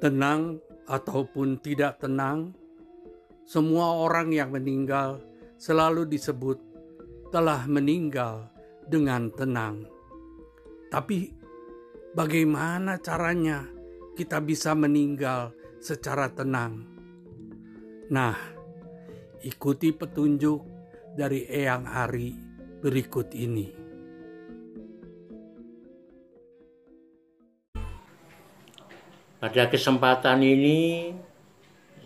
tenang ataupun tidak tenang, semua orang yang meninggal selalu disebut telah meninggal dengan tenang. Tapi bagaimana caranya kita bisa meninggal secara tenang? Nah, ikuti petunjuk dari Eyang Ari berikut ini. Pada kesempatan ini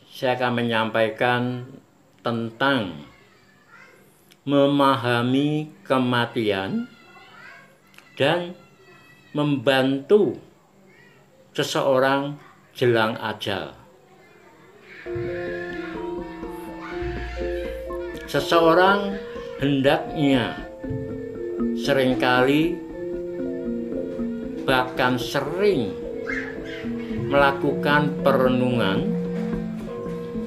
saya akan menyampaikan tentang memahami kematian dan membantu seseorang jelang ajal. Seseorang hendaknya sering kali bahkan sering melakukan perenungan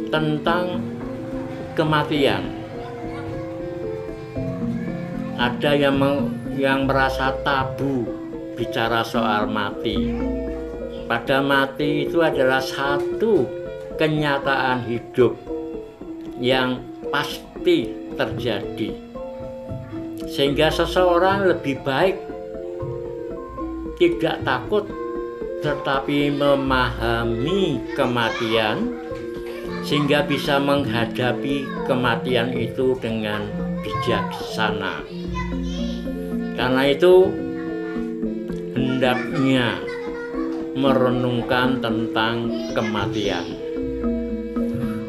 tentang kematian. Ada yang yang merasa tabu bicara soal mati. Pada mati itu adalah satu kenyataan hidup yang pasti terjadi. Sehingga seseorang lebih baik tidak takut tetapi memahami kematian sehingga bisa menghadapi kematian itu dengan bijaksana. Karena itu hendaknya merenungkan tentang kematian.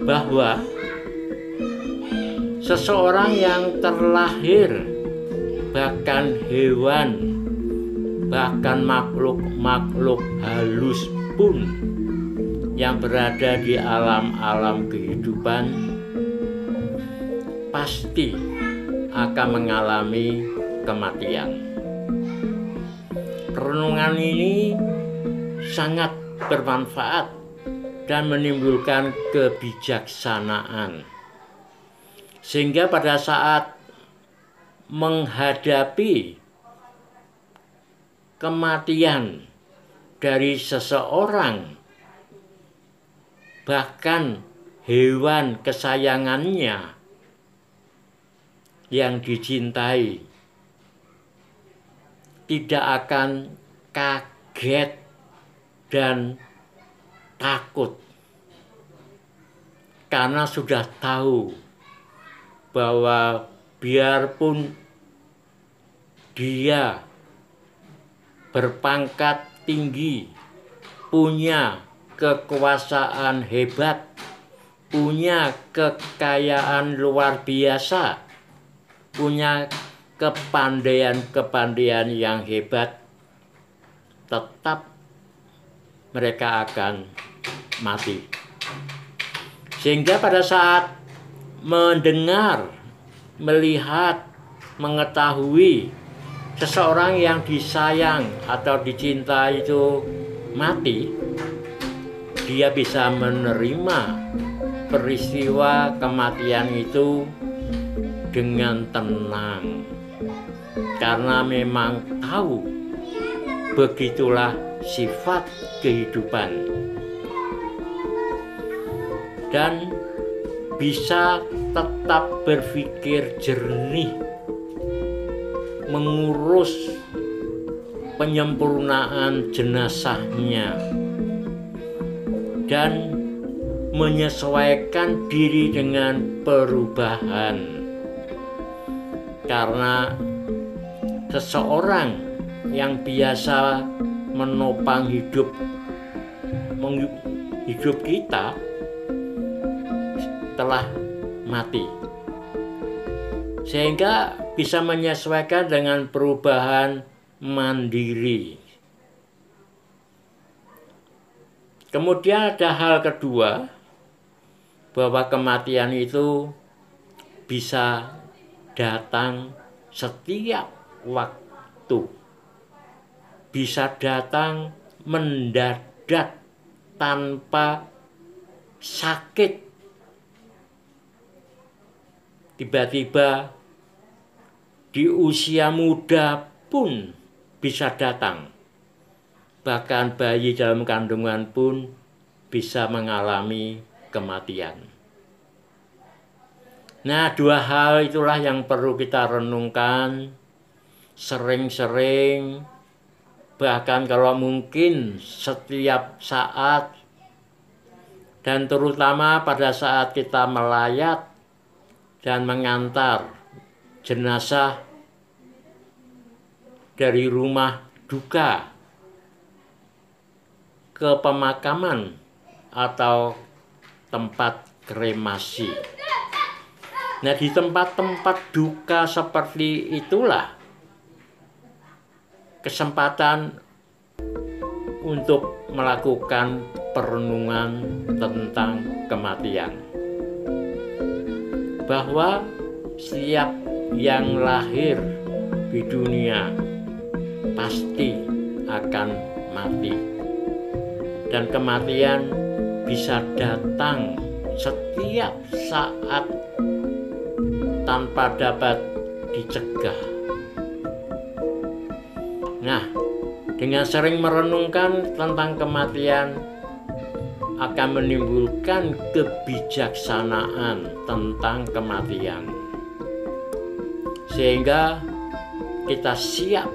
Bahwa seseorang yang terlahir bahkan hewan bahkan makhluk-makhluk halus pun yang berada di alam-alam kehidupan pasti akan mengalami kematian. Renungan ini sangat bermanfaat dan menimbulkan kebijaksanaan. Sehingga pada saat menghadapi kematian dari seseorang, bahkan hewan kesayangannya yang dicintai, tidak akan kaget dan takut karena sudah tahu bahwa biarpun dia berpangkat tinggi, punya kekuasaan hebat, punya kekayaan luar biasa, punya kepandaian-kepandaian yang hebat, tetap mereka akan mati. Sehingga pada saat mendengar, melihat, mengetahui seseorang yang disayang atau dicinta itu mati, dia bisa menerima peristiwa kematian itu dengan tenang. Karena memang tahu begitulah sifat kehidupan. Dan bisa tetap berpikir jernih mengurus penyempurnaan jenazahnya dan menyesuaikan diri dengan perubahan. Karena seseorang yang biasa menopang hidup hidup kita telah mati sehingga bisa menyesuaikan dengan perubahan mandiri. Kemudian ada hal kedua bahwa kematian itu bisa datang setiap waktu. Bisa datang mendadak tanpa sakit. Tiba-tiba di usia muda pun bisa datang. Bahkan bayi dalam kandungan pun bisa mengalami kematian. Nah, dua hal itulah yang perlu kita renungkan sering-sering, bahkan kalau mungkin setiap saat, dan terutama pada saat kita melayat dan mengantar jenazah dari rumah duka ke pemakaman atau tempat kremasi. Nah, di tempat-tempat duka seperti itulah kesempatan untuk melakukan perenungan tentang kematian. Bahwa setiap yang lahir di dunia pasti akan mati. Dan kematian bisa datang setiap saat tanpa dapat dicegah. Nah, dengan sering merenungkan tentang kematian akan menimbulkan kebijaksanaan tentang kematian. Sehingga kita siap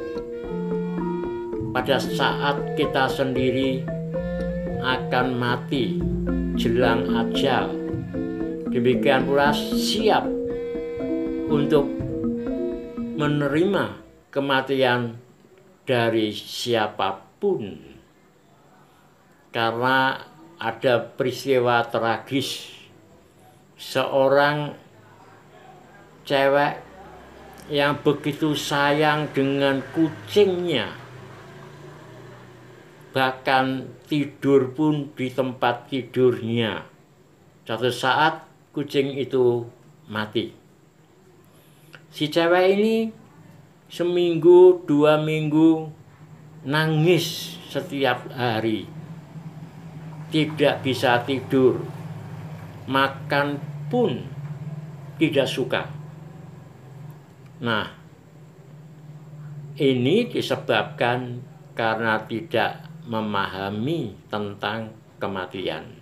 pada saat kita sendiri akan mati jelang ajal. Demikian pula siap untuk menerima kematian dari siapa pun karena ada peristiwa tragis seorang cewek yang begitu sayang dengan kucingnya. Bahkan tidur pun di tempat tidurnya. Satu saat kucing itu mati. Si cewek ini seminggu dua minggu nangis setiap hari. Tidak bisa tidur. Makan pun tidak suka nah ini disebabkan karena tidak memahami tentang kematian.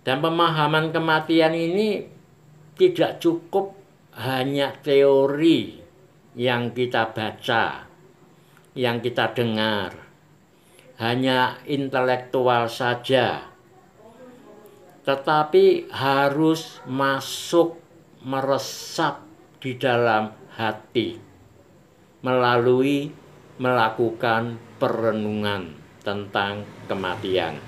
Dan pemahaman kematian ini tidak cukup hanya teori yang kita baca, yang kita dengar, hanya intelektual saja, tetapi harus masuk meresap di dalam hati melalui melakukan perenungan tentang kematian.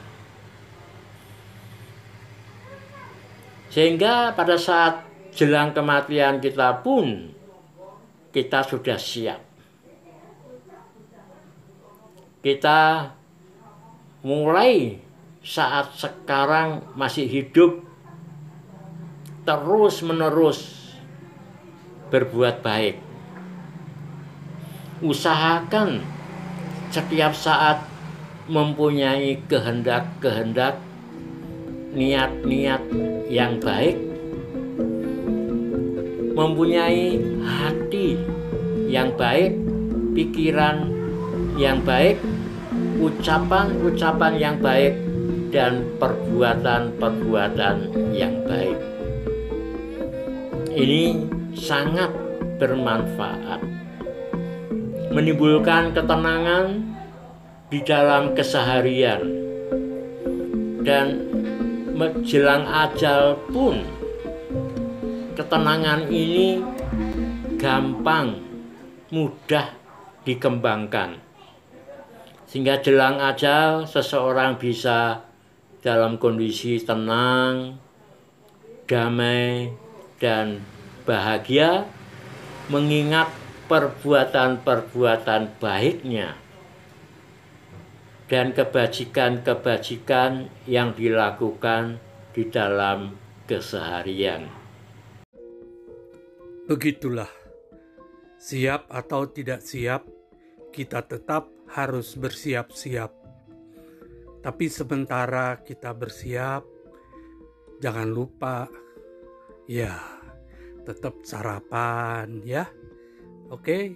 Sehingga pada saat jelang kematian kita pun kita sudah siap. Kita mulai saat sekarang masih hidup terus menerus berbuat baik. Usahakan setiap saat mempunyai kehendak-kehendak niat-niat yang baik mempunyai hati yang baik, pikiran yang baik, ucapan-ucapan yang baik, dan perbuatan-perbuatan yang baik. Ini sangat bermanfaat, menimbulkan ketenangan di dalam keseharian, dan menjelang ajal pun ketenangan ini gampang, mudah dikembangkan. Sehingga jelang ajal seseorang bisa dalam kondisi tenang, damai, dan bahagia mengingat perbuatan-perbuatan baiknya dan kebajikan-kebajikan yang dilakukan di dalam keseharian. Begitulah, siap atau tidak siap, kita tetap harus bersiap-siap. Tapi sementara kita bersiap, jangan lupa, ya, tetap sarapan ya. Oke.